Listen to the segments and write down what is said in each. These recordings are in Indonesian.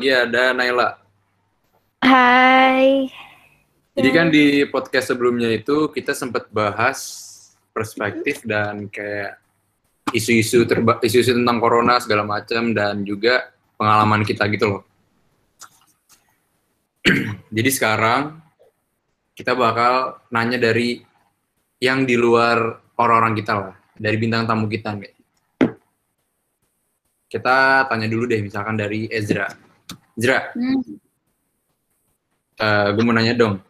lagi ada Naila. Hai. Jadi kan di podcast sebelumnya itu kita sempat bahas perspektif dan kayak isu-isu terba isu-isu tentang corona segala macam dan juga pengalaman kita gitu loh. Jadi sekarang kita bakal nanya dari yang di luar orang-orang kita lah, dari bintang tamu kita nih. Kita tanya dulu deh, misalkan dari Ezra. Ezra, Hmm. eh gue mau nanya dong,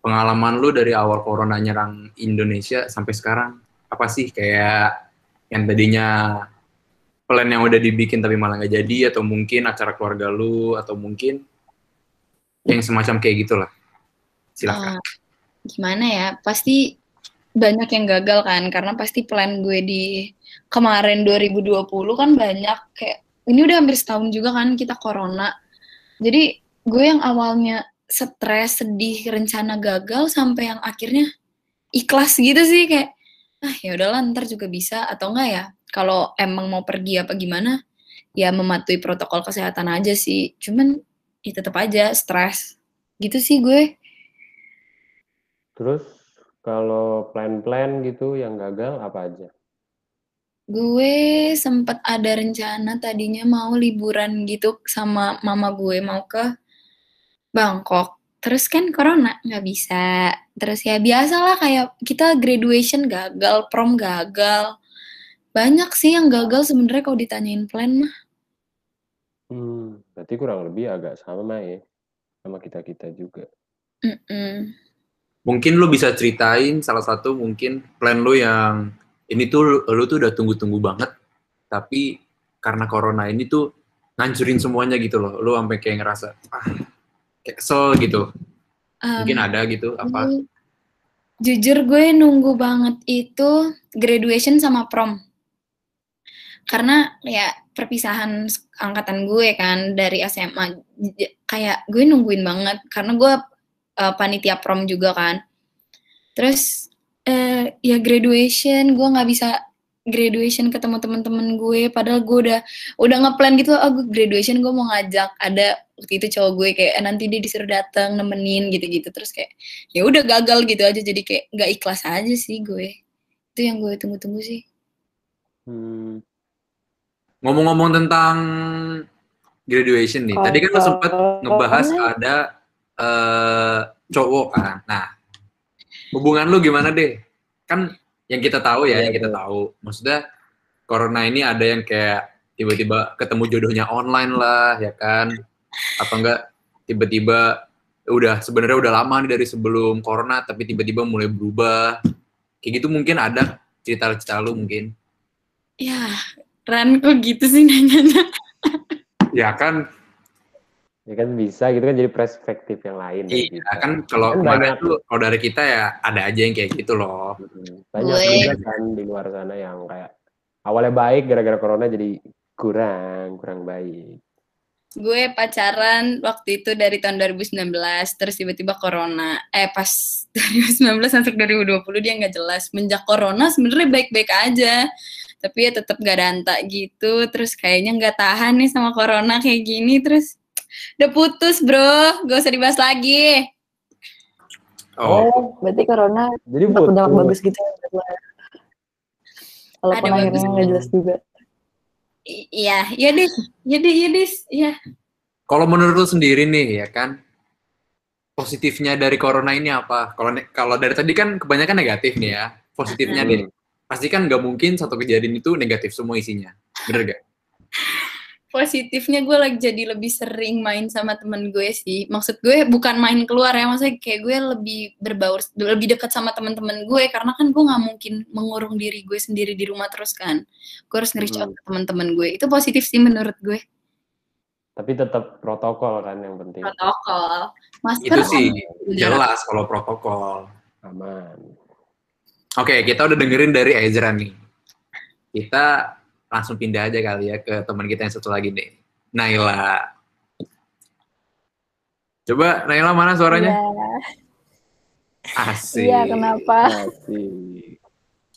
pengalaman lu dari awal corona nyerang Indonesia sampai sekarang, apa sih kayak yang tadinya plan yang udah dibikin tapi malah nggak jadi, atau mungkin acara keluarga lu, atau mungkin yang semacam kayak gitulah. Silakan. Ah, gimana ya? Pasti banyak yang gagal kan karena pasti plan gue di kemarin 2020 kan banyak kayak ini udah hampir setahun juga kan kita corona. Jadi gue yang awalnya stres, sedih, rencana gagal sampai yang akhirnya ikhlas gitu sih kayak ah ya udahlah ntar juga bisa atau enggak ya kalau emang mau pergi apa gimana ya mematuhi protokol kesehatan aja sih cuman ya tetap aja stres gitu sih gue Terus kalau plan-plan gitu yang gagal apa aja? Gue sempat ada rencana tadinya mau liburan gitu sama mama gue mau ke Bangkok. Terus kan corona nggak bisa. Terus ya biasalah kayak kita graduation gagal, prom gagal. Banyak sih yang gagal sebenarnya kalau ditanyain plan mah. Hmm, berarti kurang lebih agak sama ya sama kita-kita juga. Mm-mm. Mungkin lu bisa ceritain salah satu mungkin plan lu yang ini tuh lu, lu tuh udah tunggu-tunggu banget, tapi karena corona ini tuh ngancurin semuanya gitu loh. Lu sampai kayak ngerasa ah kayak kesel gitu. Mungkin Um, ada gitu apa? Jujur gue nunggu banget itu graduation sama prom. Karena ya perpisahan angkatan gue kan dari SMA kayak gue nungguin banget karena gue uh, panitia prom juga kan. Terus eh, ya graduation gue nggak bisa graduation ketemu teman-teman gue padahal gue udah udah ngeplan gitu oh gue graduation gue mau ngajak. Ada waktu itu cowok gue kayak "Eh, nanti dia disuruh datang nemenin gitu-gitu. Terus kayak ya udah gagal gitu aja jadi kayak nggak ikhlas aja sih gue. Itu yang gue tunggu-tunggu sih. Hmm, Ngomong-ngomong tentang graduation nih, tadi kan lu sempat ngebahas ada eh cowok kan. Nah, hubungan lu gimana deh? Kan yang kita tahu ya, Iya, yang kita tahu. Maksudnya corona ini ada yang kayak tiba-tiba ketemu jodohnya online lah, ya kan? Atau enggak tiba-tiba udah sebenarnya udah lama nih dari sebelum corona tapi tiba-tiba mulai berubah. Kayak gitu mungkin ada cerita-cerita lu mungkin. ya Ran kok gitu sih nanyanya Ya kan, ya kan bisa gitu kan jadi perspektif yang lain iya kita. kan kalau Kan kemarin banyak. tuh kalau dari kita ya ada aja yang kayak gitu loh. Banyak juga kan di luar sana yang kayak awalnya baik gara-gara corona jadi kurang, kurang baik. gue pacaran waktu itu dari tahun 2019 terus tiba-tiba corona eh pas 2019 masuk 2020 dia nggak jelas menjak corona sebenarnya baik-baik aja tapi ya tetap gak danta gitu terus kayaknya nggak tahan nih sama corona kayak gini terus udah putus bro gak usah dibahas lagi Oh, Oh, berarti corona Jadi putus. bagus gitu ya. Walaupun Ada akhirnya nggak jelas juga. Iya iya deh iya deh iya deh iya Kalau menurut lu sendiri nih ya kan, positifnya dari corona ini apa? Kalau kalau dari tadi kan kebanyakan negatif nih ya. Positifnya Hmm. deh, pasti kan nggak mungkin satu kejadian itu negatif semua isinya, bener gak? Positifnya gue lagi jadi lebih sering main sama temen gue sih. Maksud gue bukan main keluar ya, maksudnya kayak gue lebih berbaur, lebih dekat sama teman-teman gue karena kan gue nggak mungkin mengurung diri gue sendiri di rumah terus kan. Gue harus nge-reach out Hmm. ke teman-teman gue. Itu positif sih menurut gue. Tapi tetap protokol kan yang penting. Protokol, masker Itu sih jarak. jelas kalau protokol. Aman. Oke, kita udah dengerin dari Ezra nih. Kita langsung pindah aja kali ya ke teman kita yang satu lagi nih, Naila. Coba Naila mana suaranya? Iya, Asik. iya kenapa? Asik.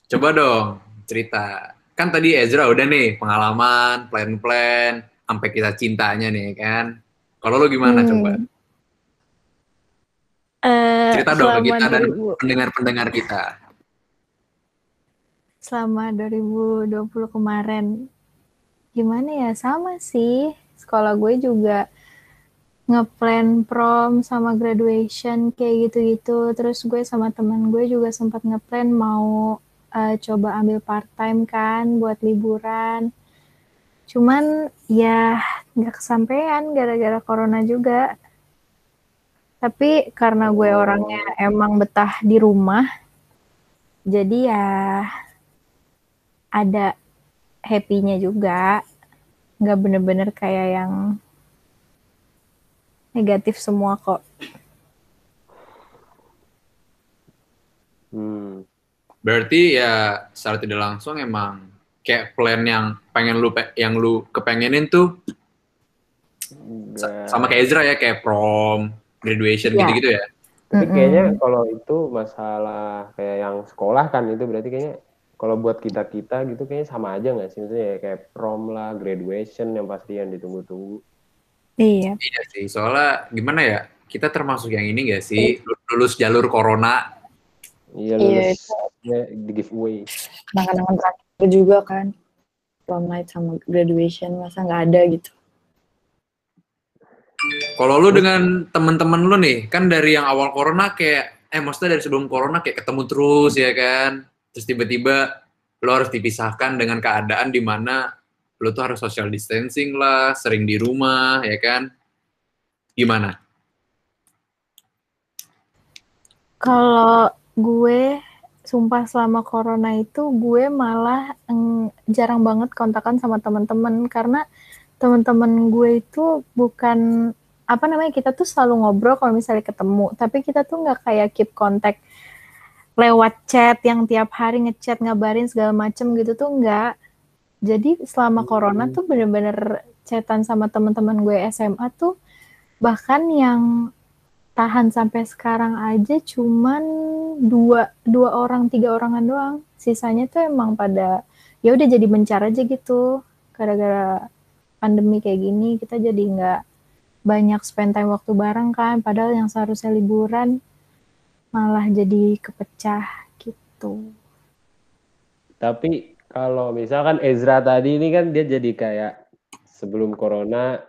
Coba dong cerita. Kan tadi Ezra udah nih pengalaman, plan-plan, sampai kita cintanya nih kan. Kalau lu gimana Hmm. coba? Eh, Cerita dong ke kita dan 2000 pendengar-pendengar kita. Selama 2020 kemarin. Gimana ya? Sama sih. Sekolah gue juga ngeplan prom sama graduation kayak gitu-gitu. Terus gue sama teman gue juga sempat ngeplan mau eh, coba ambil part time kan buat liburan. Cuman ya nggak kesampaian gara-gara corona juga. Tapi karena gue orangnya emang betah di rumah jadi ya ada happy-nya juga. Nggak bener-bener kayak yang negatif semua kok. Hmm. Berarti ya secara tidak langsung emang kayak plan yang pengen lu yang lu kepengenin tuh Nggak- sama kayak Ezra ya kayak prom, graduation Iya. gitu-gitu ya. Tapi kayaknya kalau itu masalah kayak yang sekolah kan itu berarti kayaknya kalau buat kita kita gitu kayaknya sama aja nggak sih maksudnya ya kayak prom lah, graduation yang pasti yang ditunggu-tunggu. Iya. Iya sih, soalnya gimana ya? Kita termasuk yang ini gak sih? Lulus jalur corona. Iya Iya, lulus ya, di giveaway. Kenangan-kenangan terakhir juga kan. Prom night sama graduation, masa nggak ada gitu. Kalau lu dengan temen-temen lu nih, kan dari yang awal corona kayak, eh maksudnya dari sebelum corona kayak ketemu terus ya kan? Terus tiba-tiba lu harus dipisahkan dengan keadaan di mana lu tuh harus social distancing lah, sering di rumah ya kan? Gimana? Kalau gue sumpah selama corona itu gue malah jarang banget kontakan sama teman-teman karena teman-teman gue itu bukan apa namanya kita tuh selalu ngobrol kalau misalnya ketemu tapi kita tuh nggak kayak keep contact lewat chat yang tiap hari ngechat ngabarin segala macem gitu tuh nggak. Jadi selama corona tuh bener-bener chatan sama teman-teman gue SMA tuh bahkan yang tahan sampai sekarang aja cuman dua dua orang tiga orangan doang. Sisanya tuh emang pada ya udah jadi bencar aja gitu. Gara-gara pandemi kayak gini kita jadi nggak banyak spend time waktu bareng kan. Padahal yang seharusnya liburan malah jadi kepecah gitu Tapi kalau misalkan Ezra tadi ini kan dia jadi kayak sebelum corona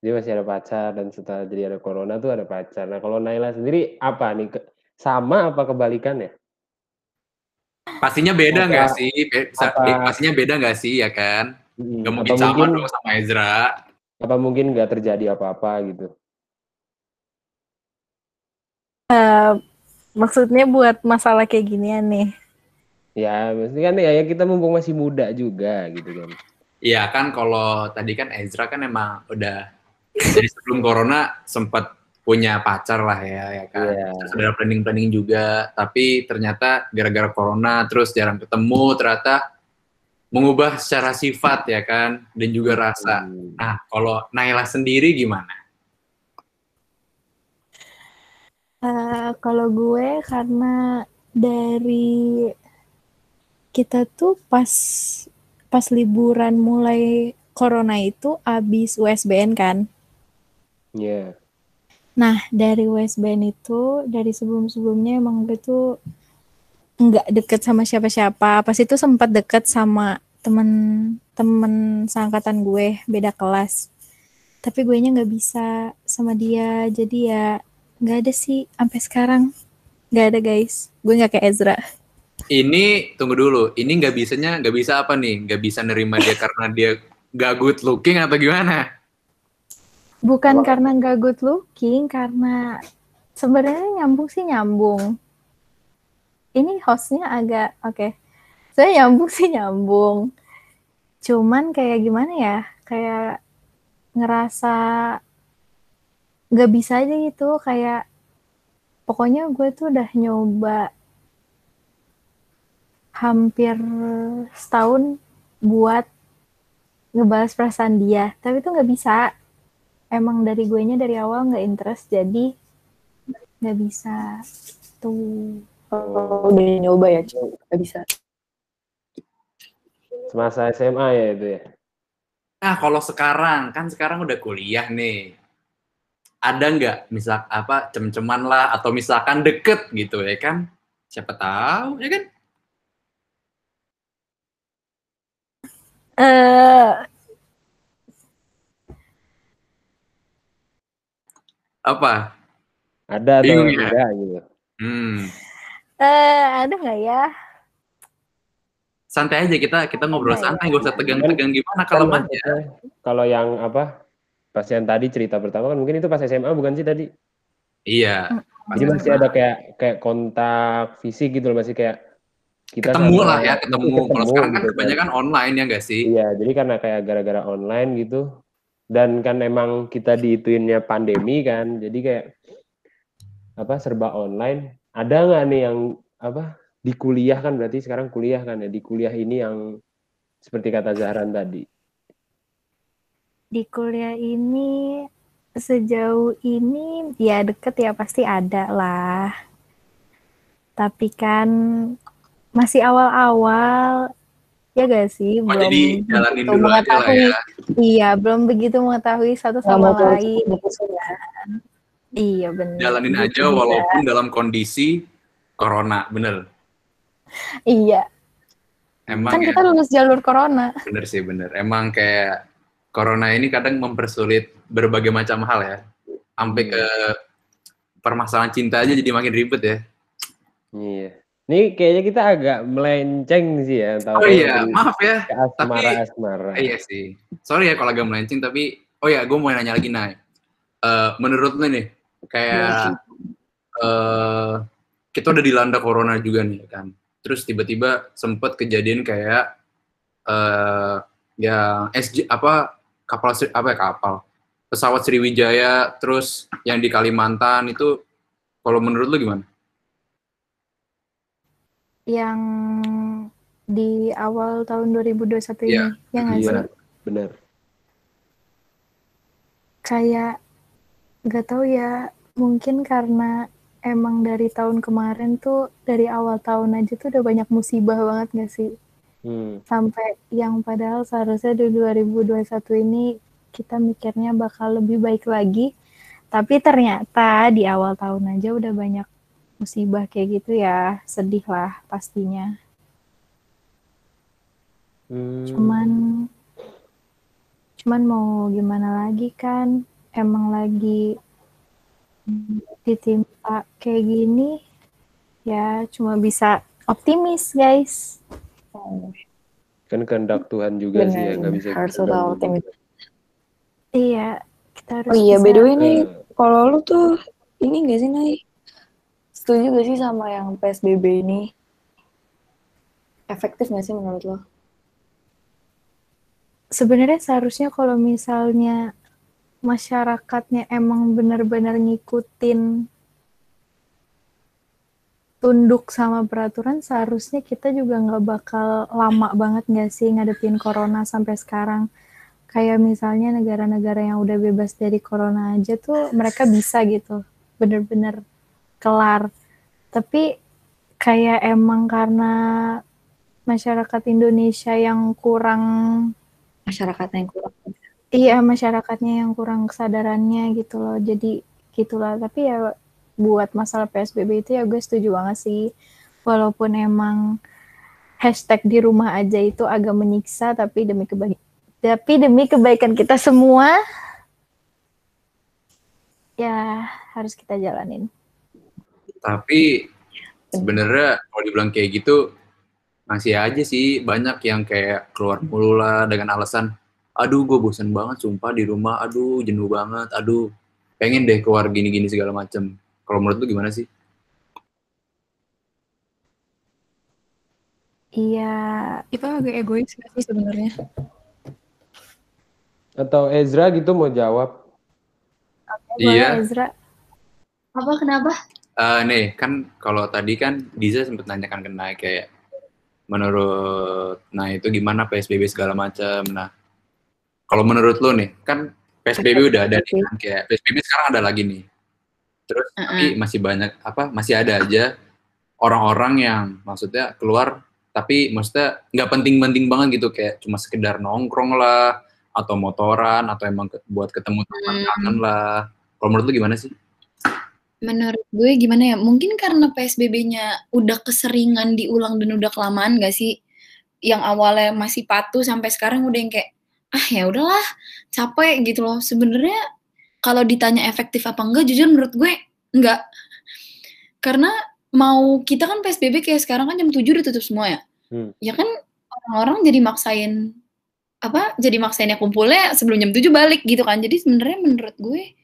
dia masih ada pacar dan setelah jadi ada corona tuh ada pacar. Nah kalau Naila sendiri apa nih? Ke- Sama apa kebalikannya? Pastinya beda nggak sih? Apa- Pastinya beda nggak sih ya kan? Gak mungkin sama mungkin dong sama Ezra. apa mungkin nggak terjadi apa-apa gitu? Eh, maksudnya buat masalah kayak ginian nih Ya, maksudnya kan ya ya kita mumpung masih muda juga gitu kan. Iya kan kalau tadi kan Ezra kan emang udah dari sebelum corona sempat punya pacar lah ya, ya kan. Iya. Terus ada planning-planning juga, tapi ternyata gara-gara corona terus jarang ketemu, ternyata mengubah secara sifat ya kan, dan juga rasa. Hmm. Nah, kalau Naila sendiri gimana? Eh, kalau gue karena dari kita tuh pas pas liburan mulai corona itu abis USBN kan. Iya. Nah dari USBN itu dari sebelum-sebelumnya emang gue tuh nggak deket sama siapa-siapa. Pas itu sempat deket sama temen-temen seangkatan gue beda kelas. Tapi gue nya nggak bisa sama dia. Jadi ya nggak ada sih sampai sekarang. Nggak ada guys. Gue nggak kayak Ezra. Ini tunggu dulu, ini nggak bisanya nggak bisa apa nih? Nggak bisa nerima dia karena dia gak good looking atau gimana? Bukan Wah. karena nggak good looking, karena sebenarnya nyambung sih nyambung. Ini hostnya agak oke. Saya nyambung sih nyambung. Cuman kayak gimana ya? Kayak ngerasa nggak bisa aja gitu. Kayak pokoknya gue tuh udah nyoba hampir setahun buat ngebalas perasaan dia, tapi tuh nggak bisa emang dari gue nya dari awal nggak interest jadi nggak bisa tuh Oh, udah nyoba ya, Cuk. Nggak bisa. Semasa SMA ya itu ya. Nah, kalau sekarang, kan sekarang udah kuliah nih. Ada nggak misal apa cem-ceman lah atau misalkan deket gitu ya kan? Siapa tahu ya kan? Eh, Apa? Ada Bingung ya? enggak gitu. Hmm. eh, ada nggak ya? Santai aja kita kita ngobrol Apa ya? santai, gak usah tegang-tegang gimana kalau maksudnya, Kalau yang apa? Pas yang tadi cerita pertama kan mungkin itu pas SMA bukan sih tadi? Iya. Jadi masih ada kayak kayak kontak fisik gitu loh masih kayak kita ketemu sama- lah ya, ketemu. Kalau ketemu sekarang kan gitu kebanyakan online ya nggak sih? Iya, jadi karena kayak gara-gara online gitu dan kan emang kita diituinnya pandemi kan, jadi kayak apa serba online. Ada nggak nih yang apa di kuliah kan berarti sekarang kuliah kan ya di kuliah ini yang seperti kata Zahran tadi. Di kuliah ini sejauh ini ya deket ya pasti ada lah. Tapi kan masih awal-awal ya gak sih Oh, belum jadi jalanin dulu aja lah mengetahui ya. iya belum begitu mengetahui satu sama lain keputusan ya. iya benar Jalanin Gitu aja juga. walaupun dalam kondisi corona, bener. iya Emang kan ya, kita lulus jalur corona bener sih bener. Emang kayak corona ini kadang mempersulit berbagai macam hal ya. Sampai ke permasalahan cinta aja jadi makin ribet ya. Iya. Ini kayaknya kita agak melenceng sih ya. tahu Oh iya, maaf ya. ke asmara asmara. Eh, iya sih. Sorry ya kalau agak melenceng, tapi oh ya, gue mau nanya lagi Nay. Eh, menurut lu nih, kayak eh kita udah dilanda corona juga nih kan. Terus tiba-tiba sempet kejadian kayak eh yang SJ apa kapal apa ya kapal pesawat Sriwijaya terus yang di Kalimantan itu kalau menurut lu gimana? yang di awal tahun 2021 ini Iya. ya nggak sih Iya, benar. kayak gak tahu ya mungkin karena emang dari tahun kemarin tuh dari awal tahun aja tuh udah banyak musibah banget gak sih Hmm. sampai yang padahal seharusnya di 2021 ini kita mikirnya bakal lebih baik lagi. Tapi ternyata di awal tahun aja udah banyak musibah kayak gitu ya. Sedih lah pastinya. Hmm. cuman cuman mau gimana lagi kan? Emang lagi ditimpa kayak gini ya cuma bisa optimis guys kan kehendak Tuhan juga sih ya nggak bisa harus juga. iya kita harus Oh iya, bisa by the way nih, Eh, kalau lu tuh ini gak sih, Nay? Setuju gak sih sama yang PSBB ini? Efektif gak sih menurut lo? sebenarnya seharusnya kalau misalnya masyarakatnya emang benar-benar ngikutin tunduk sama peraturan seharusnya kita juga nggak bakal lama banget nggak sih ngadepin corona sampai sekarang kayak misalnya negara-negara yang udah bebas dari corona aja tuh mereka bisa gitu bener-bener kelar tapi kayak emang karena masyarakat Indonesia yang kurang Masyarakatnya yang kurang. Iya, masyarakatnya yang kurang kesadarannya gitu loh. Jadi gitulah. Tapi ya buat masalah PSBB itu ya gue setuju banget sih. Walaupun emang hashtag di rumah aja itu agak menyiksa, tapi demi kebaikan tapi demi kebaikan kita semua ya harus kita jalanin. Tapi sebenarnya kalau dibilang kayak gitu masih aja sih banyak yang kayak keluar mulu lah dengan alasan aduh gue bosan banget sumpah di rumah aduh jenuh banget aduh pengen deh keluar gini-gini segala macem kalau menurut lu gimana sih Iya, Itu agak egois gak sih sebenarnya? Atau Ezra gitu mau jawab? boleh Iya. Ezra. Apa kenapa? Eh, nih kan kalau tadi kan Diza sempat nanyakan ke Nay kayak menurut nah itu gimana PSBB segala macam nah kalau menurut lu nih kan PSBB udah ada nih kan kayak PSBB sekarang ada lagi nih terus tapi masih banyak apa masih ada aja orang-orang yang maksudnya keluar tapi maksudnya nggak penting-penting banget gitu kayak cuma sekedar nongkrong lah atau motoran atau emang ke- buat ketemu teman Hmm. kangen lah Kalau menurut lu gimana sih? Menurut gue gimana ya? Mungkin karena PSBB-nya udah keseringan diulang dan udah kelamaan gak sih? Yang awalnya masih patuh sampai sekarang udah yang kayak ah ya udahlah capek gitu loh. Sebenarnya kalau ditanya efektif apa enggak, jujur menurut gue enggak. Karena mau kita kan PSBB kayak sekarang kan jam 7 udah tutup semua ya. Hmm. Ya kan orang-orang jadi maksain apa? Jadi maksainnya kumpulnya sebelum jam 7 balik gitu kan. Jadi sebenarnya menurut gue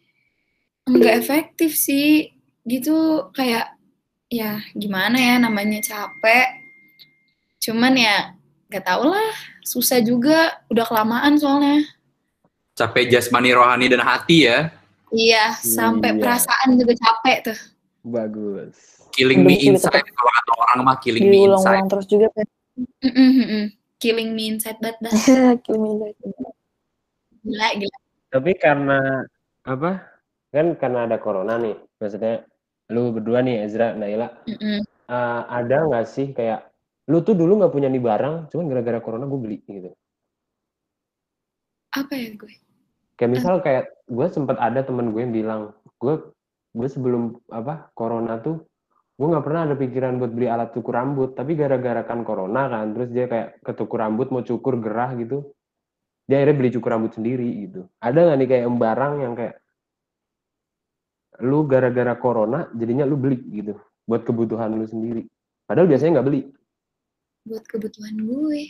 enggak efektif sih. Gitu kayak ya gimana ya namanya capek. Cuman ya gak tau lah, susah juga, udah kelamaan soalnya. Capek jasmani, rohani, dan hati ya. Iya, sampai Iya. perasaan juga capek tuh. Bagus. Killing me inside. Kalau kata orang mah killing me inside. Terus juga kan. Killing me inside banget dah. Kill me inside. Gila, gila. Tapi karena apa? Kan karena ada corona nih. Maksudnya lu berdua nih Ezra, Naila, Mm-mm. eh, ada nggak sih kayak lu tuh dulu nggak punya nih barang, cuman gara-gara corona gue beli gitu. Apa ya gue? Kayak misal kayak gue sempat ada temen gue yang bilang, gue gue sebelum apa corona tuh gue nggak pernah ada pikiran buat beli alat cukur rambut, tapi gara-gara kan corona kan, terus dia kayak ke cukur rambut mau cukur gerah gitu, dia akhirnya beli cukur rambut sendiri gitu. Ada nggak nih kayak barang yang kayak lu gara-gara corona jadinya lu beli gitu buat kebutuhan lu sendiri. Padahal biasanya nggak beli. Buat kebutuhan gue.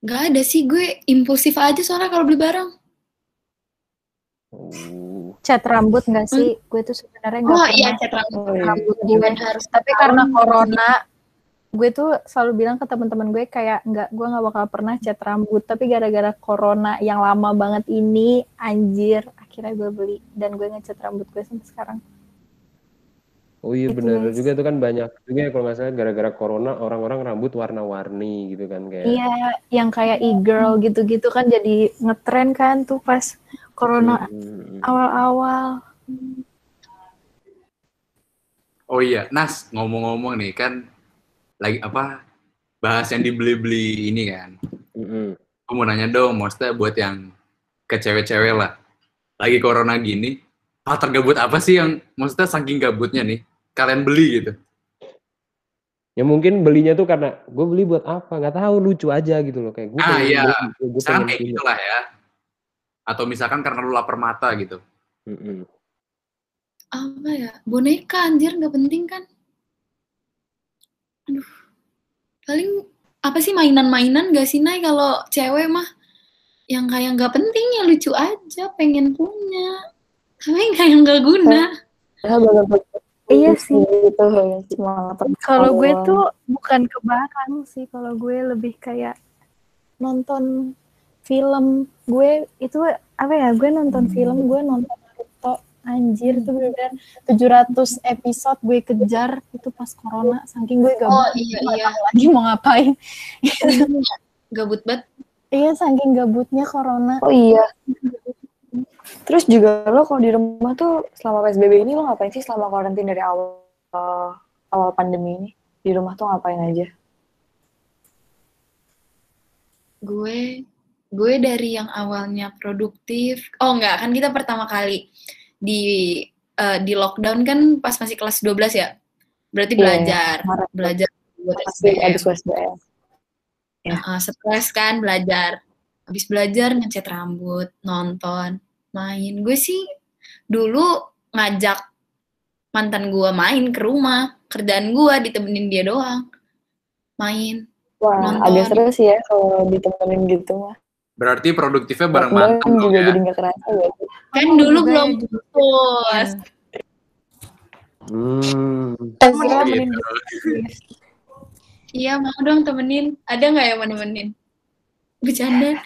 Gak ada sih, gue impulsif aja soalnya kalau beli barang. Oh. Cat rambut nggak sih? Gue tuh sebenarnya nggak Oh pernah iya, cat rambut. Oh, iya. rambut Gue gue. harus Tapi karena corona, gue tuh selalu bilang ke teman-teman gue kayak nggak, gue nggak bakal pernah cat rambut. Tapi gara-gara corona yang lama banget ini, anjir, akhirnya gue beli dan gue ngecat rambut gue sampai sekarang. Oh iya Gitu, bener guys. juga itu kan banyak juga ya kalau nggak salah gara-gara corona orang-orang rambut warna-warni gitu kan kayak. Iya, yang kayak e-girl gitu-gitu kan jadi ngetren kan tuh pas corona Hmm. awal-awal. Oh iya, Nas, ngomong-ngomong nih kan lagi apa bahas yang dibeli-beli ini kan. Mm-mm. Aku mau nanya dong, maksudnya buat yang ke cewek-cewek lah. Lagi corona gini, hal tergabut apa sih yang maksudnya saking gabutnya nih kalian beli gitu? Ya mungkin belinya tuh karena gue beli buat apa? Nggak tahu lucu aja gitu loh kayak gue. Ah, iya. Gue pengen kayak punya. gitu lah ya. Atau misalkan karena lu lapar mata gitu. Apa ya? Boneka anjir nggak penting kan? Aduh. Paling apa sih mainan-mainan gak sih Nay kalau cewek mah yang kayak nggak penting ya lucu aja pengen punya tapi kayak nggak guna Ya, bener-bener Iya sih. Gitu, semangat Kalau gue tuh bukan ke barang sih, kalau gue lebih kayak nonton film. Gue itu apa ya? Gue nonton film, gue nonton Naruto. Anjir itu bener 700 episode gue kejar itu pas corona saking gue gak oh iya iya lagi mau ngapain. gabut banget Iya saking gabutnya corona. Oh iya. Terus juga lo kalau di rumah tuh selama PSBB ini lo ngapain sih selama karantina dari awal awal pandemi ini? Di rumah tuh ngapain aja? gue gue dari yang awalnya produktif oh enggak kan kita pertama kali di eh, di lockdown kan pas masih kelas 12 ya berarti Iya, belajar Maret. belajar buat SBM. Ya. Heeh, stres kan belajar habis belajar ngecat rambut nonton main gue sih dulu ngajak mantan gue main ke rumah kerjaan gue ditemenin dia doang main Wah, Nonton. agak seru sih ya kalau ditemenin gitu mah. Berarti produktifnya bareng mantan dong juga ya. jadi kerasa ya. kan dulu belum putus Hmm. Ezra Gitu. Iya mau dong temenin. Ada nggak yang mau nemenin? Bercanda.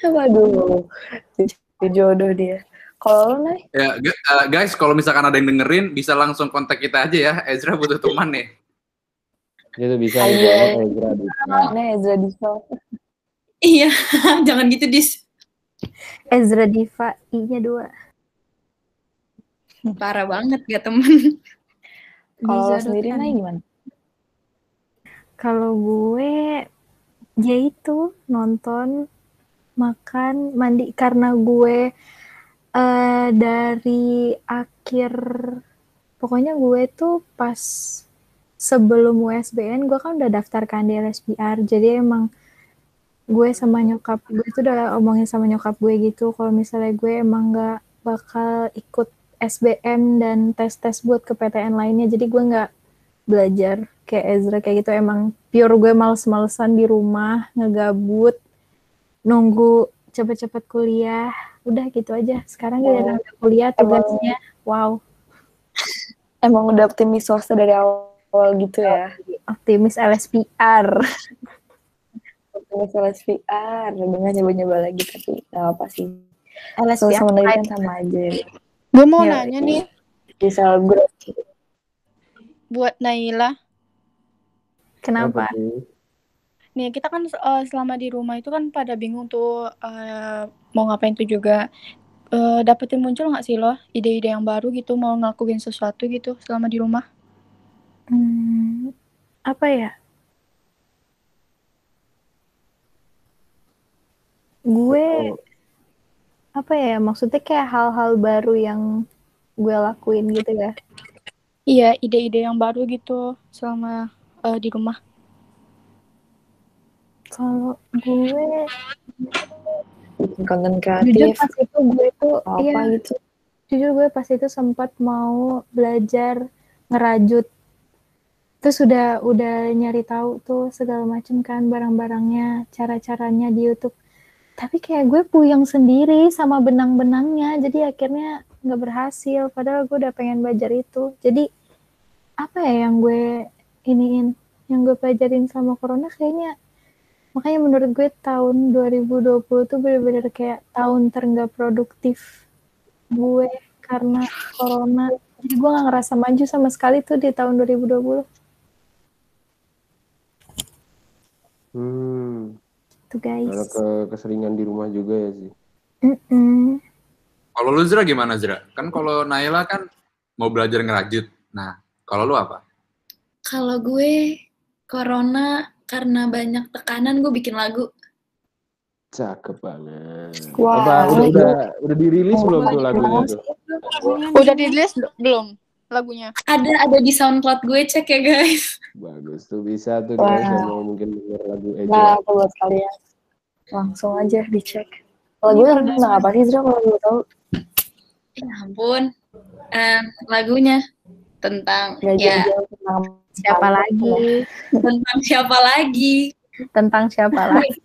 Waduh, jadi jodoh dia. Kalau lo Nay, Ya, eh, guys, kalau misalkan ada yang dengerin, bisa langsung kontak kita aja ya. Ezra butuh teman nih. Itu bisa Ayo. ya Ezra bisa. Ezra Diso? Iya, jangan gitu dis. Ezra Diva I-nya dua. Parah banget gak temen. Kalau sendiri. Nay gimana? Kalau gue ya itu nonton, makan, mandi karena gue eh dari akhir pokoknya gue tuh pas sebelum USBN gue kan udah daftar kan di LSPR jadi emang gue sama nyokap gue tuh udah omongin sama nyokap gue gitu kalau misalnya gue emang nggak bakal ikut SBM dan tes-tes buat ke PTN lainnya jadi gue nggak belajar kayak Ezra kayak gitu. Emang pure gue males-malesan di rumah ngegabut nunggu cepet-cepet kuliah. Udah gitu aja. Sekarang Oh. giliran udah kuliah tugasnya. Wow. Emang udah optimis swasta dari awal gitu ya. optimis LSPR Optimis LSPR. Dengan nyoba-nyoba lagi tapi gak apa sih. LSPR Sama kan sama aja. Gue mau Ya, nanya nih Di selebgram. buat Naila. kenapa? Nih kita kan eh, selama di rumah itu kan pada bingung tuh eh, mau ngapain tuh juga. Eh, dapetin muncul nggak sih lo ide-ide yang baru gitu mau ngelakuin sesuatu gitu selama di rumah? Hmm, apa ya? Gue apa ya? Maksudnya kayak hal-hal baru yang gue lakuin gitu ya. Iya, ide-ide yang baru gitu selama eh, di rumah. Kalau gue Bikin konten jujur kreatif. pas itu gue tuh Apa iya gitu. jujur gue pas itu sempat mau belajar ngerajut terus udah udah nyari tahu tuh segala macam kan barang-barangnya cara-caranya di YouTube tapi kayak gue puyeng sendiri sama benang-benangnya jadi akhirnya nggak berhasil. Padahal gue udah pengen belajar itu. Jadi apa ya yang gue iniin yang gue pelajarin sama corona kayaknya makanya menurut gue tahun 2020 tuh bener-bener kayak tahun terenggak produktif gue karena corona. Jadi gue gak ngerasa maju sama sekali tuh di tahun 2020 Hmm, tuh guys karena ke keseringan di rumah juga ya sih. Mm-mm. Kalau lu Zra gimana Zra? Kan kalau Naila kan mau belajar ngerajut. Nah, kalau lu apa? Kalau gue corona karena banyak tekanan gue bikin lagu. Cakep banget. Wah, Apa udah udah udah dirilis belum tuh lagunya tuh? Udah dirilis belum lagunya? Ada ada di SoundCloud gue cek ya guys. Bagus tuh bisa tuh guys yang mau mungkin denger lagu Eja. Nah, apa buat kalian? Langsung aja dicek. Kalau gue tentang apa sih, Zra? Kalau gue tahu. Ya ampun. Em, lagunya tentang Gak ya jauh tentang siapa lagi tentang siapa lagi. tentang siapa lagi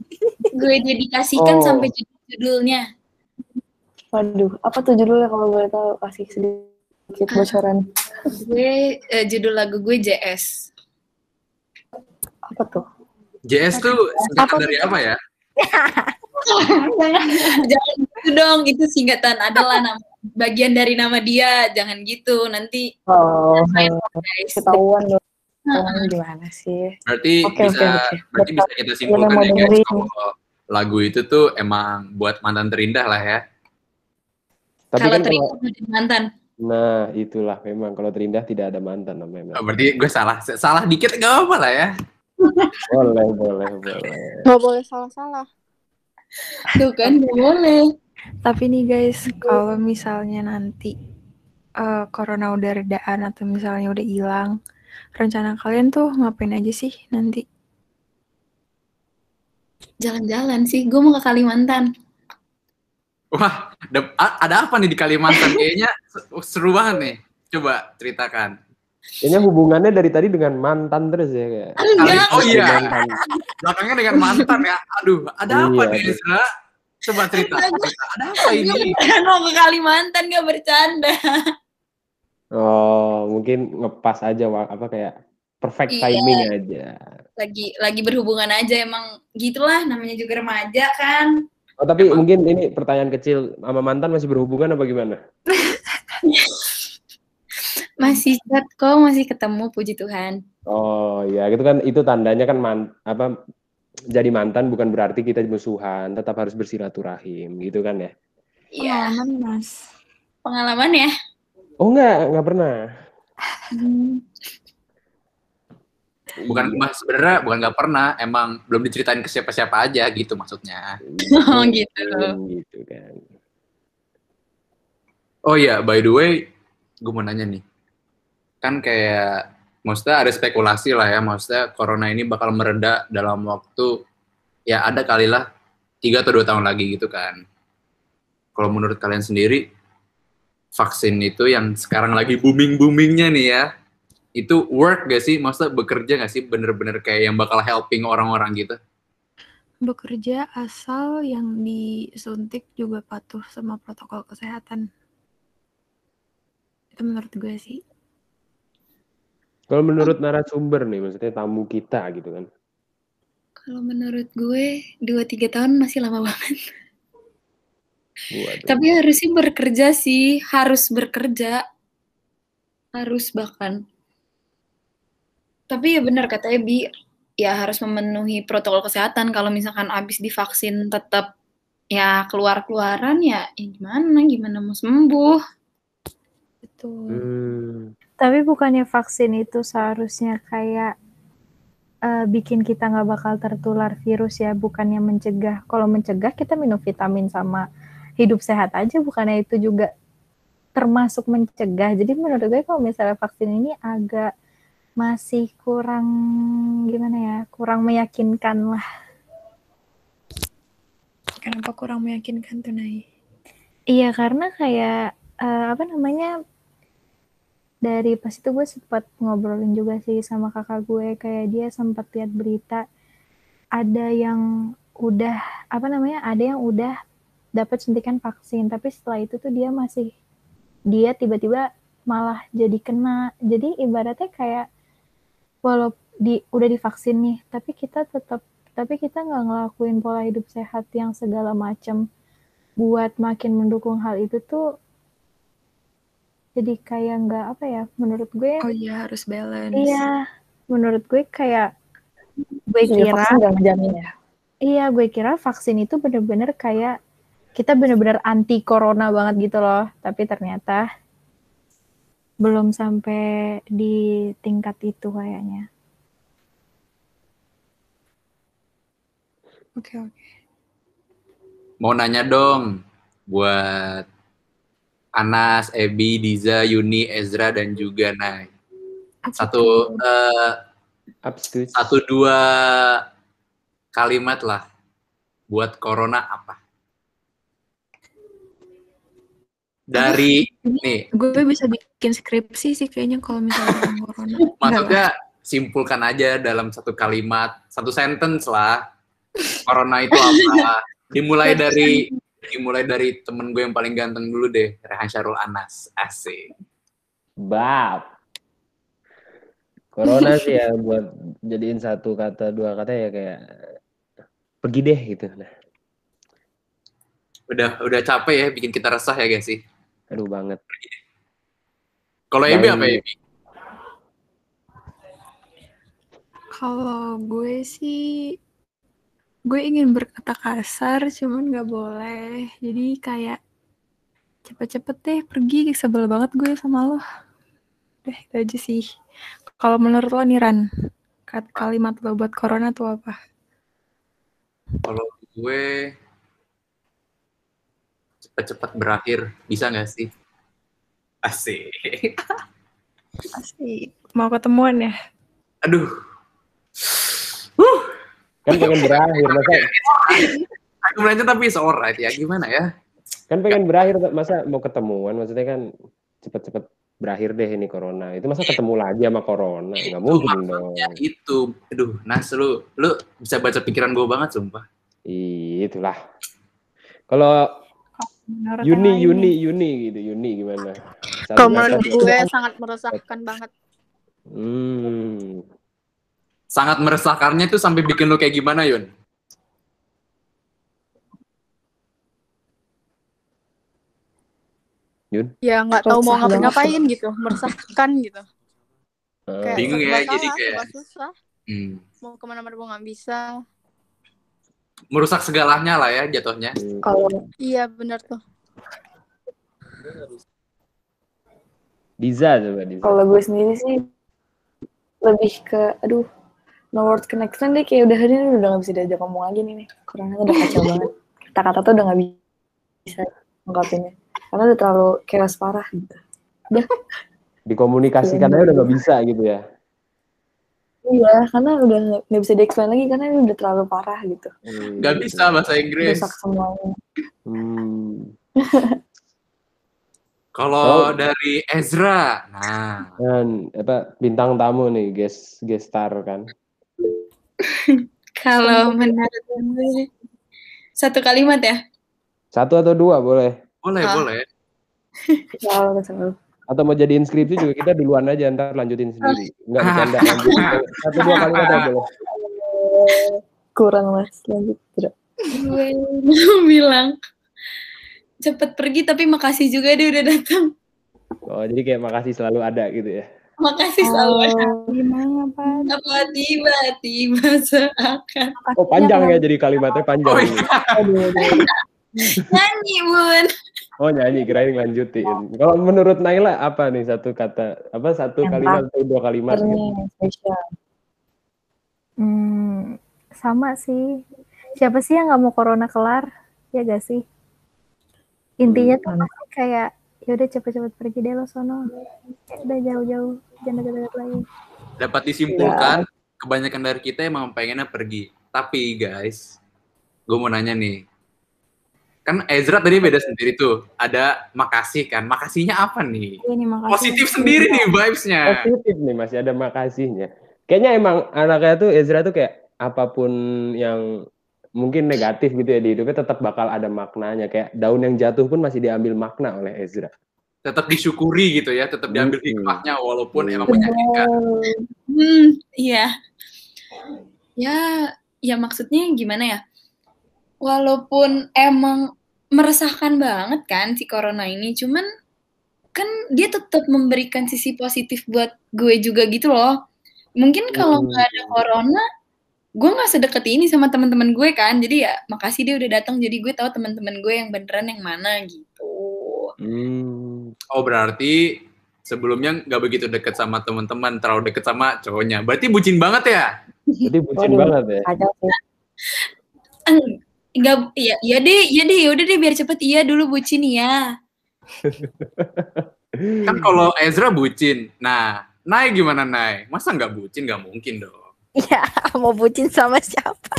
Gue dedikasikan Oh. sampai judul-judulnya. Waduh, apa tuh judulnya kalau boleh tahu? Kasih sedikit bocoran. Gue eh, judul lagu gue JS. Apa tuh? JS tuh singkatan dari apa ya? Jangan gitu dong, itu singkatan adalah nama bagian dari nama dia. Jangan gitu, nanti Oh, guys. ketahuan dong. Ketahuan gimana sih? Berarti Oke, bisa oke, oke. berarti bisa kita simpulkan mau ya guys dengerin. kalau lagu itu tuh emang buat mantan terindah lah ya. Tapi Kalau kan terima kalau mantan. nah itulah memang kalau terindah tidak ada mantan namanya. Oh, berarti gue salah salah dikit gak apa lah ya. Boleh, boleh, boleh. Gak boleh salah-salah. Tuh kan, gak boleh. Tapi nih guys, kalau misalnya nanti eh, corona udah redaan atau misalnya udah hilang, rencana kalian tuh ngapain aja sih nanti? Jalan-jalan sih, gue mau ke Kalimantan. Wah, ada apa nih di Kalimantan? Kayaknya seru banget nih. Coba ceritakan. Kayaknya hubungannya dari tadi dengan mantan terus ya kayak. Enggak, Oh iya, Mantan. belakangnya dengan mantan ya. Aduh, ada apa Iya, nih iya. Ezra? Coba cerita. Ada apa ini? mau ke Kalimantan, gak bercanda. Oh, mungkin ngepas aja Wak. apa kayak perfect Iya. timing aja. Lagi lagi berhubungan aja, emang gitulah, namanya juga remaja kan. Oh, tapi mungkin ini pertanyaan kecil sama mantan masih berhubungan apa gimana? Masih chat kok, masih ketemu, puji Tuhan. Oh, ya gitu kan itu tandanya kan man, apa jadi mantan bukan berarti kita musuhan, tetap harus bersilaturahim gitu kan ya. Iya, Pengalaman mas. pengalaman ya. Oh enggak, enggak pernah. Bukan Iya. mas sebenarnya bukan nggak pernah, emang belum diceritain ke siapa-siapa aja gitu maksudnya. Oh, gitu. Hmm, gitu kan. Oh iya, by the way, gue mau nanya nih. Kan kayak, maksudnya ada spekulasi lah ya, maksudnya corona ini bakal mereda dalam waktu, ya ada kali lah, tiga atau dua tahun lagi gitu kan. Kalau menurut kalian sendiri, vaksin itu yang sekarang lagi booming-boomingnya nih ya, itu work gak sih? Maksudnya bekerja gak sih? Bener-bener kayak yang bakal helping orang-orang gitu? Bekerja asal yang disuntik juga patuh sama protokol kesehatan. Itu menurut gue sih. Kalau menurut narasumber nih, maksudnya tamu kita gitu kan. Kalau menurut gue, 2-3 tahun masih lama banget. Waduh. Tapi harusnya bekerja sih, harus bekerja. Harus bahkan. Tapi ya benar kata Ebi, ya harus memenuhi protokol kesehatan. Kalau misalkan abis divaksin tetap ya keluar-keluaran ya, ya gimana, gimana mau sembuh. Betul. Hmm. Tapi bukannya vaksin itu seharusnya kayak eh, bikin kita nggak bakal tertular virus ya, bukannya mencegah. Kalau mencegah kita minum vitamin sama hidup sehat aja, bukannya itu juga termasuk mencegah. Jadi menurut gue kalau misalnya vaksin ini agak masih kurang gimana ya, kurang meyakinkan lah. Kenapa kurang meyakinkan tuh, Nay? Iya karena kayak eh, apa namanya dari pas itu gue sempat ngobrolin juga sih sama kakak gue kayak dia sempat lihat berita ada yang udah apa namanya ada yang udah dapat suntikan vaksin tapi setelah itu tuh dia masih dia tiba-tiba malah jadi kena. Jadi ibaratnya kayak walau di udah divaksin nih tapi kita tetap tapi kita nggak ngelakuin pola hidup sehat yang segala macam buat makin mendukung hal itu tuh jadi kayak nggak apa ya menurut gue Oh iya, harus balance. iya menurut gue kayak gue Jadi kira vaksin gak ngejamin ya. iya gue kira vaksin itu bener-bener kayak kita bener-bener anti corona banget gitu loh tapi ternyata belum sampai di tingkat itu kayaknya Oke, oke. Mau nanya dong buat Anas, Ebi, Diza, Yuni, Ezra, dan juga Nay. Satu eh, Abstus. satu dua kalimat lah buat corona apa? Dari nih, Gue bisa bikin skripsi sih kayaknya kalau misalnya corona. Maksudnya simpulkan aja dalam satu kalimat, satu sentence lah. Corona itu apa? Dimulai dari dimulai dari temen gue yang paling ganteng dulu deh, Rehan Syarul Anas. Asik. Bab. Corona sih ya buat jadiin satu kata dua kata ya kayak pergi deh gitu. Nah, Udah udah capek ya bikin kita resah ya guys sih. aduh banget. Kalau Ebi apa Ebi? Kalau gue sih, gue ingin berkata kasar, cuman nggak boleh. Jadi kayak cepet-cepet deh pergi, sebel banget gue sama lo. Deh, itu aja sih. Kalau menurut lo nih Ran, kat- kalimat lo buat corona tuh apa? Kalau gue cepet-cepet berakhir, bisa nggak sih? Asik. Asik. Mau ketemuan ya? Aduh. Kan pengen berakhir masa Aku belajar tapi it's alright ya. Gimana ya? kan pengen berakhir masa mau ketemuan maksudnya kan cepet-cepet berakhir deh ini corona. Itu masa ketemu lagi sama corona? Nggak mungkin dong. Itu. Aduh, Nas lu lu bisa baca pikiran gue banget sumpah. Ih, Itulah. Kalau Yuni, Yuni. Yuni gitu, Yuni gimana? Kalau menurut gue sangat meresahkan banget. Hmm. Sangat meresahkannya itu sampai bikin lu kayak gimana, Yun? Yun. Ya nggak tahu mau banget. ngapain gitu, meresahkan gitu. Eh, Kayak Bingung ya, jadi kayak- susah. Hmm. Mau ke mana-mana nggak bisa. Merusak segalanya lah ya jatuhnya. Kalau Iya benar tuh. Diza coba Diza. kalau gue sendiri sih lebih ke aduh no word connection deh kayak udah hari ini udah gak bisa diajak ngomong lagi nih nih tuh udah kacau banget kata-kata tuh udah gak bisa ngungkapinnya karena udah terlalu chaos parah gitu. Dikomunikasikan Iya. aja udah nggak bisa gitu ya. Iya, karena udah nggak- nggak bisa di-explain lagi karena ini udah terlalu parah gitu. Hmm, Gak bisa bahasa Inggris. Rusak semuanya. Hmm. Kalau Oh. dari Ezra, nah Dan apa bintang tamu nih, guest guest star kan. Kalau menurut gue satu kalimat ya. Satu atau dua boleh. boleh Ah. boleh. Atau mau jadiin skripsi juga kita duluan aja ntar lanjutin sendiri. Enggak bercanda. Satu dua kali aja boleh. Kurang mas, lanjut. Tidak. Gue mau bilang cepet pergi tapi makasih juga dia udah datang. Oh, jadi kayak makasih selalu ada gitu ya. Makasih. Oh, Gimana, Pak? Apa tiba-tiba seakan Oh, panjang ya jadi kalimatnya panjang. Oh, aduh, aduh. nyanyi bun. Oh, nyanyi kirain lanjutin. Kalau menurut Naila apa nih satu kata apa satu Yang kalimat atau dua kalimat gitu? Ini spesial. Hmm, sama sih. Siapa sih yang nggak mau corona kelar? Ya gak sih? Intinya tuh Hmm. pasti kayak ya udah cepet-cepet pergi deh lo sono. Ya udah jauh-jauh, jangan deket-deket lagi. Dapat disimpulkan kebanyakan dari kita emang pengennya pergi. Tapi guys, gue mau nanya nih. Kan Ezra tadi beda sendiri tuh. Ada makasih kan. Makasihnya apa nih? Ini makasih. Positif sendiri nih vibes-nya. Positif nih masih ada makasihnya. Kayaknya emang anaknya tuh Ezra tuh kayak apa pun yang mungkin negatif gitu ya di hidupnya tetap bakal ada maknanya. Kayak daun yang jatuh pun masih diambil makna oleh Ezra. Tetap disyukuri gitu ya. Tetap diambil Hmm. hikmahnya walaupun Hmm. emang menyakitkan. Hmm, iya. Ya, ya maksudnya gimana ya? Walaupun emang meresahkan banget kan si corona ini, cuman kan dia tetap memberikan sisi positif buat gue juga gitu loh. Mungkin kalau Hmm. nggak ada corona, gue nggak sedekat ini sama teman-teman gue kan. Jadi ya makasih dia udah datang. Jadi gue tahu teman-teman gue yang beneran yang mana gitu. Hmm. Oh berarti sebelumnya nggak begitu deket sama teman-teman, terlalu deket sama cowoknya. Berarti bucin banget ya? Jadi bucin Waduh. banget ya. Kacau sih. Enggak, ya, ya deh, ya deh, ya udah deh biar cepet iya dulu bucin ya. Kan kalau Ezra bucin. Nah, Nay gimana Nay? Masa nggak bucin? Nggak mungkin dong. Ya, mau bucin sama siapa?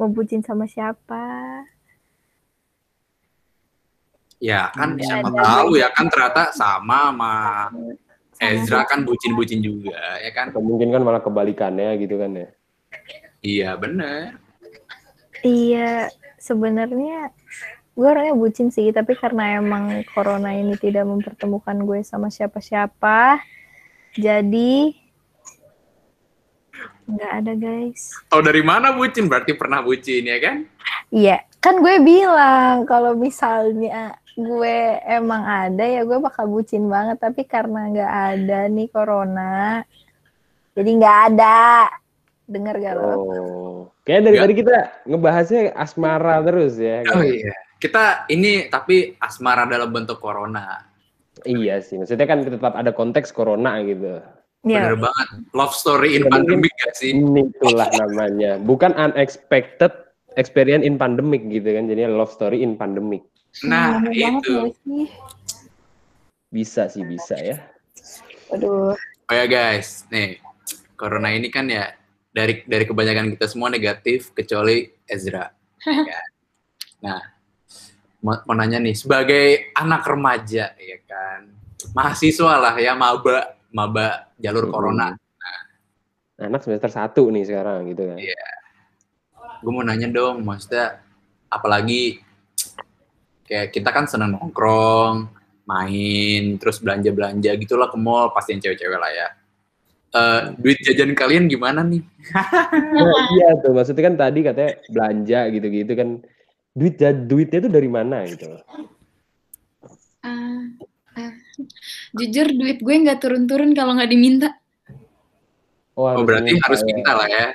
Mau bucin sama siapa? Ya kan Nggak siapa ada. tahu ya kan ternyata sama sama Ezra kan bucin-bucin juga ya kan? Atau mungkin kan malah kebalikannya gitu kan ya. Iya bener. Iya, sebenarnya gue orangnya bucin sih, tapi karena emang corona ini tidak mempertemukan gue sama siapa-siapa, jadi nggak ada guys. Tahu dari mana bucin? Berarti pernah bucin ya kan? Iya, kan gue bilang kalau misalnya gue emang ada ya gue bakal bucin banget, tapi karena nggak ada nih corona, jadi nggak ada. Dengar gak lo? Oh. Kayaknya dari tadi kita ngebahasnya asmara terus ya. Oh iya. Kita ini tapi asmara dalam bentuk corona. Iya sih, maksudnya kan tetap ada konteks corona gitu. Iya. Bener banget. Love story in Ya, pandemic gak sih? Ini itulah namanya, bukan unexpected experience in pandemic gitu kan, jadinya love story in pandemic. Nah banget itu. sih? Bisa sih bisa ya. Aduh, Oh ya guys, nih corona ini kan ya dari dari kebanyakan kita semua negatif kecuali Ezra. ya. Nah, mau, mau nanya nih sebagai anak remaja ya kan, mahasiswa lah ya maba maba jalur Mhm. corona. Anak semester satu nih sekarang gitu kan. Iya. Gue mau nanya dong, maksudnya apalagi kayak kita kan seneng nongkrong, main, terus belanja-belanja gitulah ke mall, pasti yang cewek-cewek lah ya. Eh, duit jajan kalian gimana nih? Nah, iya tuh, maksudnya kan tadi katanya belanja gitu-gitu kan. Duit duitnya itu dari mana gitu. Ah, ah. Jujur duit gue nggak turun-turun kalau nggak diminta. Oh harus berarti minta harus ya. minta lah ya.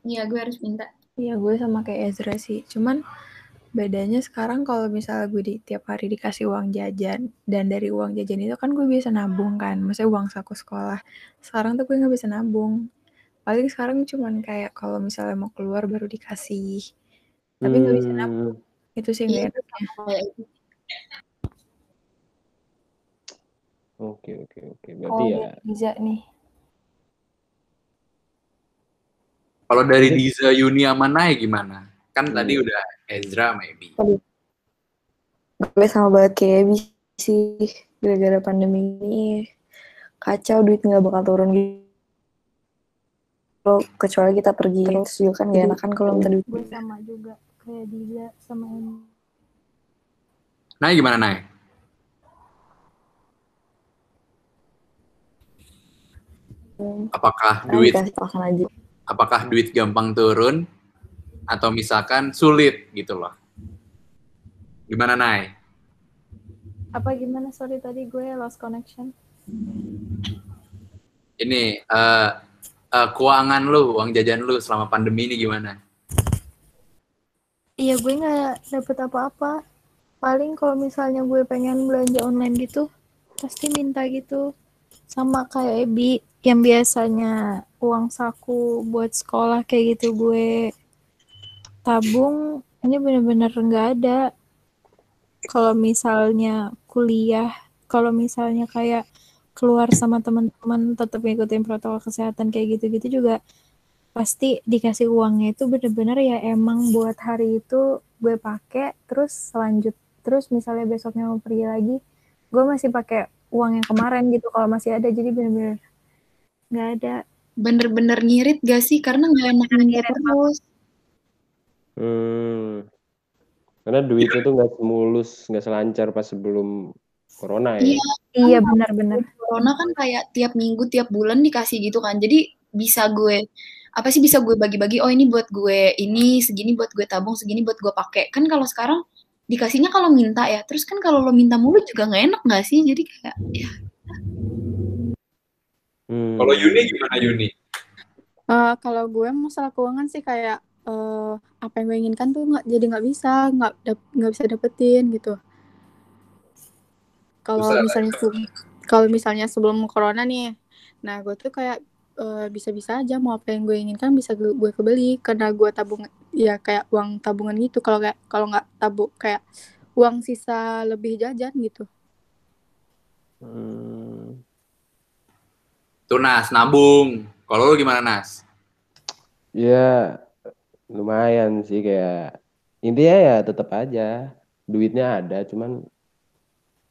Iya, gue harus minta. Iya gue sama kayak Ezra sih. Cuman bedanya sekarang kalau misalnya gue di tiap hari dikasih uang jajan dan dari uang jajan itu kan gue bisa nabung kan, maksudnya uang saku sekolah. Sekarang tuh gue nggak bisa nabung. Paling sekarang cuman kayak kalau misalnya mau keluar baru dikasih. Tapi nggak bisa nabung. Hmm, Itu sih enaknya. Oke oke oke. Oh, Berarti ya dari Diza nih. Kalau dari Diza, Yuni, sama Nay gimana? Kan tadi Hmm. udah Ezra maybe. Gue sama banget kayak Ebi sih. Gara-gara pandemi ini kacau duit nggak bakal turun gitu. Kalau kecuali kita pergi terus juga kan gak enakan kalau minta duit. Gue sama juga kayak Diza sama Emi. Nay gimana Nay? Apakah Nah, duit aja. apakah duit gampang turun atau misalkan sulit gitu loh? Gimana Nay? Apa gimana? Sorry tadi gue lost connection. Ini eh eh, keuangan lu, uang jajan lu selama pandemi ini gimana? Iya gue nggak dapet apa-apa. Paling kalau misalnya gue pengen belanja online gitu, pasti minta gitu. Sama kayak Ebi, yang biasanya uang saku buat sekolah kayak gitu gue tabung, ini bener-bener nggak ada. Kalau misalnya kuliah, kalau misalnya kayak keluar sama teman-teman tetap ngikutin protokol kesehatan kayak gitu-gitu juga pasti dikasih uangnya itu bener-bener ya emang buat hari itu gue pakai terus selanjut terus misalnya besoknya mau pergi lagi gue masih pakai uang yang kemarin gitu kalau masih ada jadi bener-bener nggak ada Bener-bener ngirit gak sih? Karena nggak enak minta terus. Hmm. Karena duitnya tuh nggak semulus, nggak selancar pas sebelum corona ya. Iya, iya benar-benar corona kan kayak tiap minggu, tiap bulan dikasih gitu kan. Jadi bisa gue apa sih bisa gue bagi-bagi oh ini buat gue ini segini buat gue tabung segini buat gue pakai kan kalau sekarang dikasihnya kalau minta ya terus kan kalau lo minta mulu juga nggak enak nggak sih jadi kayak ya Hmm. Kalau Yuni gimana Yuni? Eh, kalau gue masalah keuangan sih kayak eh, apa yang gue inginkan tuh nggak jadi nggak bisa nggak nggak bisa dapetin gitu. Kalau misalnya kalau misalnya sebelum corona nih, nah gue tuh kayak eh, bisa-bisa aja mau apa yang gue inginkan bisa gue, gue kebeli karena gue tabung ya kayak uang tabungan gitu. Kalau kayak kalau nggak tabung kayak uang sisa lebih jajan gitu. Hmm. Tuh Nas, nabung. Kalau lu gimana Nas? Ya lumayan sih kayak intinya ya tetap aja duitnya ada cuman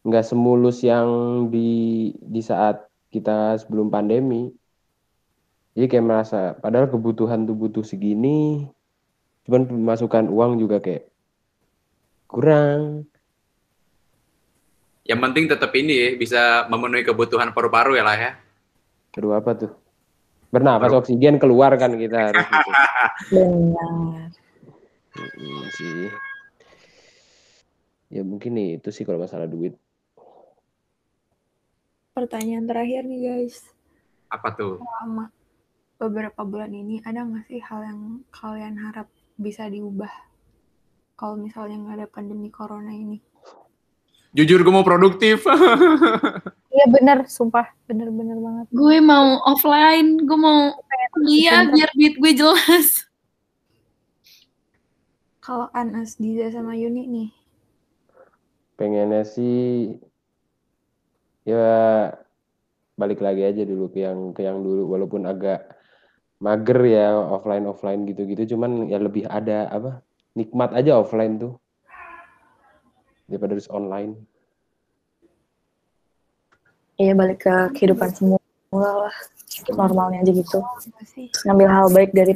nggak semulus yang di di saat kita sebelum pandemi. Jadi kayak merasa padahal kebutuhan tuh butuh segini, cuman pemasukan uang juga kayak kurang. Yang penting tetap ini bisa memenuhi kebutuhan paru-paru ya lah ya. Aduh apa tuh? Bernapas oksigen keluar kan kita harus gitu. Benar. Mm, sih. Ya mungkin nih itu sih kalau masalah duit. Pertanyaan terakhir nih guys. Apa tuh? Selama beberapa bulan ini ada nggak sih hal yang kalian harap bisa diubah kalau misalnya nggak ada pandemi corona ini? Jujur gue mau produktif. iya bener sumpah. Bener-bener banget. Gue mau offline. Gue mau kuliah biar duit gue jelas. Kalau Anas, Diza sama Yuni nih, Pengennya sih ya balik lagi aja dulu ke yang ke yang dulu. Walaupun agak mager ya offline offline gitu-gitu. Cuman ya lebih ada apa nikmat aja offline tuh. Daripada harus online. Iya balik ke kehidupan semula lah. Normalnya aja gitu. Terus ngambil hal baik dari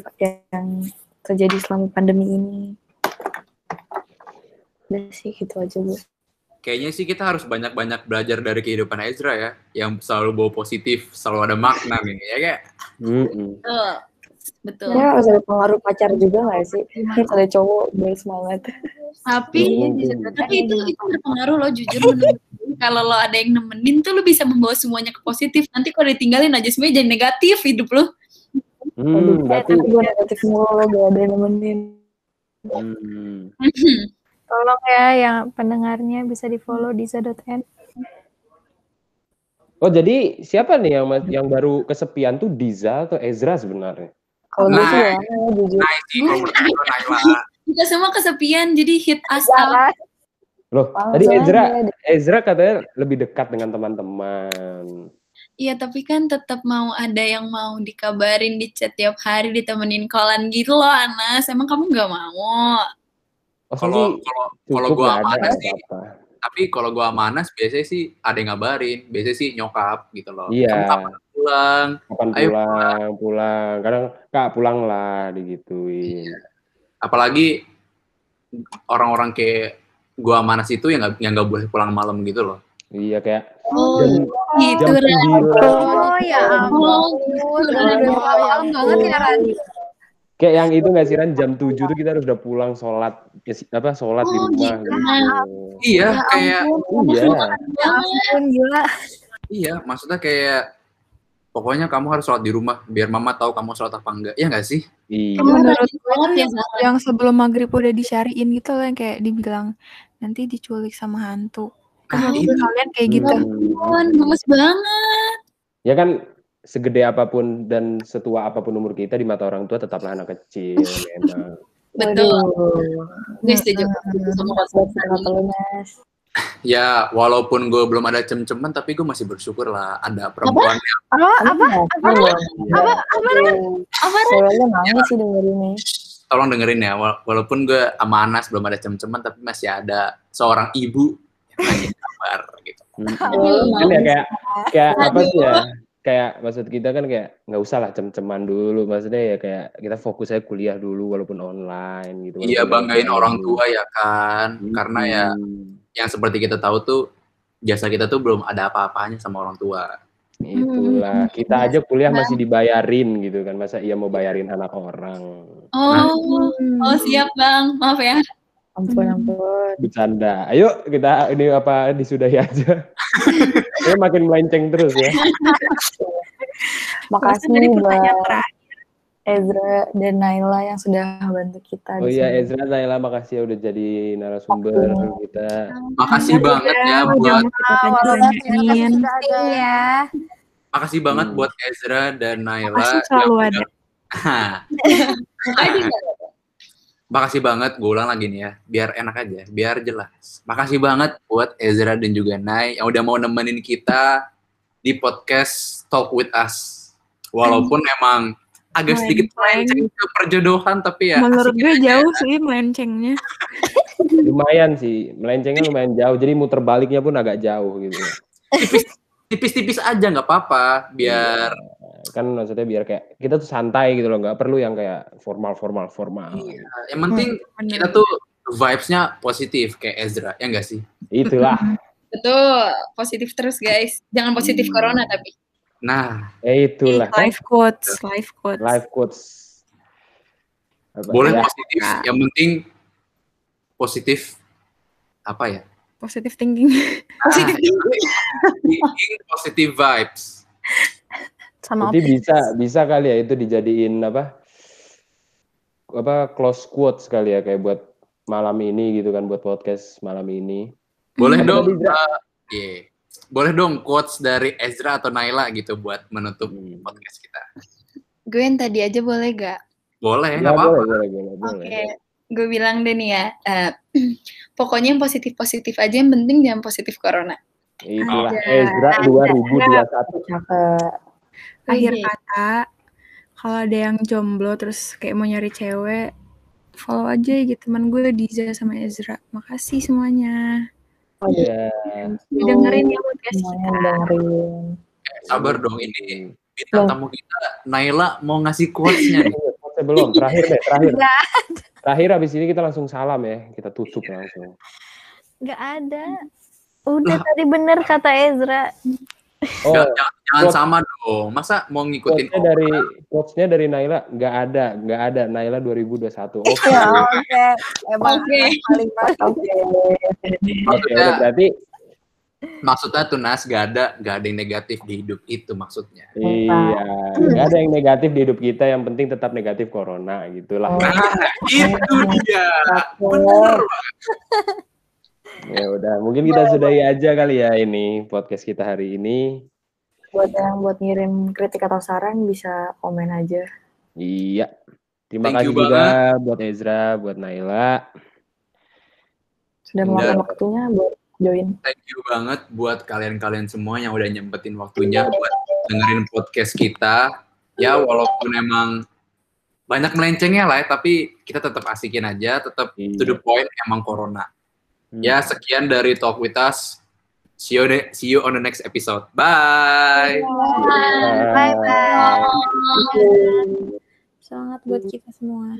yang terjadi selama pandemi ini. Udah sih gitu aja gue. Kayaknya sih kita harus banyak-banyak belajar dari kehidupan Ezra ya, yang selalu bawa positif, selalu ada makna nih, ya kayak. Mm-mm. betul betul Ya harus ada pengaruh pacar juga gak sih? Harus ada cowok biar semangat. tapi Iya, tapi itu itu berpengaruh loh jujur menurut gue. kalau lo ada yang nemenin tuh lo bisa membawa semuanya ke positif nanti kalau ditinggalin aja semuanya jadi negatif hidup lo Hmm, Aduh, berarti tapi gue negatif mulu, gak ada yang nemenin. hmm. tolong ya yang pendengarnya bisa di follow di za.n Oh jadi siapa nih yang yang baru kesepian tuh Diza atau Ezra sebenarnya? Kalau gue sih Nah. ya, jujur. Nah, sih kalau menurut gue Naila. kita semua kesepian jadi hit us Jangan. Loh, Langsung tadi Ezra aja. Ezra katanya lebih dekat dengan teman-teman. Iya, tapi kan tetap mau ada yang mau dikabarin di chat tiap hari, ditemenin kolan gitu loh, Anas. Emang kamu nggak mau? Kalau kalau kalau sama Anas nggak sih, apa-apa. Tapi kalau gua sama Anas biasanya sih ada yang ngabarin, biasanya sih nyokap gitu loh. Iya. Kamu kapan pulang? Kapan Ayo pulang, pulang. Kadang kak pulang lah digituin. Apalagi orang-orang kayak gua sama Anas itu yang nggak yang nggak boleh pulang malam gitu loh. Iya kayak Oh, jam, gitu, jam Ran. 9. Oh ya Oh, ampun, gitu, udah Ran. malam banget ya Ran. Kayak yang itu nggak sih Ran jam 7 tuh kita harus udah pulang sholat ya, apa sholat di Oh, rumah gitu. gitu. Iya, Ya kayak ampun, Iya. Ya ampun, gila. iya, maksudnya kayak pokoknya kamu harus sholat di rumah biar mama tahu kamu sholat apa enggak. Iya nggak sih? Iya. Kamu Menurut ya, yang, yang sebelum maghrib udah disyariin gitu loh yang kayak dibilang nanti diculik sama hantu. Nah, Menurut itu. kalian kayak gitu. Hmm. Gemes banget. Ya kan segede apa pun dan setua apa pun umur kita di mata orang tua tetaplah anak kecil memang. Betul. Waduh. Gue setuju. Sama Mas. Ya, walaupun gue belum ada cem-ceman, tapi gue masih bersyukur lah ada perempuan yang Apa? Apa? Apa? Iya. Apa, Ran? Ceweknya nangis sih dengerin nih. tolong dengerin ya, wala- walaupun gue sama Anas belum ada cem-ceman, tapi masih ada seorang ibu yang nanya kabar gitu. Kan ya kayak kayak apa sih ya? Kayak maksud kita kan kayak nggak usah lah cem-ceman dulu. Maksudnya ya kayak kita fokus aja kuliah dulu walaupun online gitu. Iya, banggain orang tua ya kan, Hmm. karena ya yang seperti kita tahu tuh jasa kita tuh belum ada apa-apanya sama orang tua. Itulah. Kita aja kuliah masih dibayarin gitu kan. Masa iya mau bayarin anak orang? Oh, oh siap bang. Maaf ya. Ampun, ampun. Bercanda. Ayo kita ini apa disudahi aja. Ini makin melenceng terus ya. Makasih buat terakhir. Ezra dan Naila yang sudah bantu kita. Oh iya. Ezra Naila makasih ya udah jadi narasumber kita. Makasih banget ya buat mau kita. Iya. makasih banget Hmm. buat Ezra dan Naila Makasih yang selalu udah- ada. Hah. Makasih banget, gue ulang lagi nih ya, biar enak aja, biar jelas. Makasih banget buat Ezra dan juga Nay yang udah mau nemenin kita di podcast Talk With Us. Walaupun emang agak sedikit Melenceng. ke perjodohan, tapi ya Menurut gue jauh sih melencengnya. Lumayan sih, melencengnya lumayan jauh. Jadi muter baliknya pun agak jauh gitu. Tipis-tipis aja nggak apa-apa, biar Kan maksudnya biar kayak kita tuh santai gitu loh, nggak perlu yang kayak formal formal formal. Iya, yang penting Bener. kita tuh vibes-nya positif kayak Ezra, ya enggak sih? Itulah. Betul. Positif terus guys. Jangan positif Hmm. corona tapi. Nah, Eh itulah. Life quotes, life quotes. Life quotes. Apa, boleh ya? positif, yang penting positif apa ya? Positive thinking. Positif thinking, positive vibes. Sama Jadi bisa bisa kali ya itu dijadiin apa? Apa close quotes kali ya kayak buat malam ini gitu kan buat podcast malam ini. Boleh dong, uh, iya. boleh dong quotes dari Ezra atau Naila gitu buat menutup Hmm. podcast kita. Gue yang tadi aja boleh gak? Boleh, Ya, nggak apa-apa. boleh, boleh, boleh, Oke. boleh. Gue bilang deh nih ya. eh, pokoknya yang positif-positif aja. Yang penting jangan positif corona. Itulah Ada. Ezra 2021. Cakep. akhir Oke. kata kalau ada yang jomblo terus kayak mau nyari cewek follow aja gitu teman gue Diza sama Ezra makasih semuanya Oh, Iya. dengerin ya podcast kita dengerin. Sabar dong ini. Bintang tamu kita, Naila mau ngasih quotes-nya. nih. Quotesnya belum, terakhir deh, terakhir. Terakhir habis ini kita langsung salam ya, kita tutup langsung. Gak ada. Udah tadi bener kata Ezra. Oh, jangan, jangan quotes- sama dong. Masa mau ngikutin quotesnya dari quotesnya dari Naila nggak ada, nggak ada. Naila 2021. Oke. Ya oke. Emang Oke. paling. Oke. Oke, maksudnya, berarti maksudnya tuh Nas gak ada, gak ada yang negatif di hidup itu maksudnya. iya, nggak ada yang negatif di hidup kita. Yang penting tetap negatif corona gitulah. Oh. Nah, itu dia. Bener. Ya udah, mungkin kita sudahi aja kali ya ini podcast kita hari ini. Buat yang buat ngirim kritik atau saran bisa komen aja. Iya. Terima Thank kasih juga buat Ezra, buat Naila. Dan- meluangkan waktunya buat join. Thank you banget buat kalian-kalian semua yang udah nyempetin waktunya buat dengerin podcast kita. Ya walaupun emang banyak melencengnya lah ya, tapi kita tetap asikin aja, tetap Iya. to the point emang corona. Hmm. Ya sekian dari Talk With Us. See you, see you on the next episode. Bye. Bye bye. Semangat buat kita semua.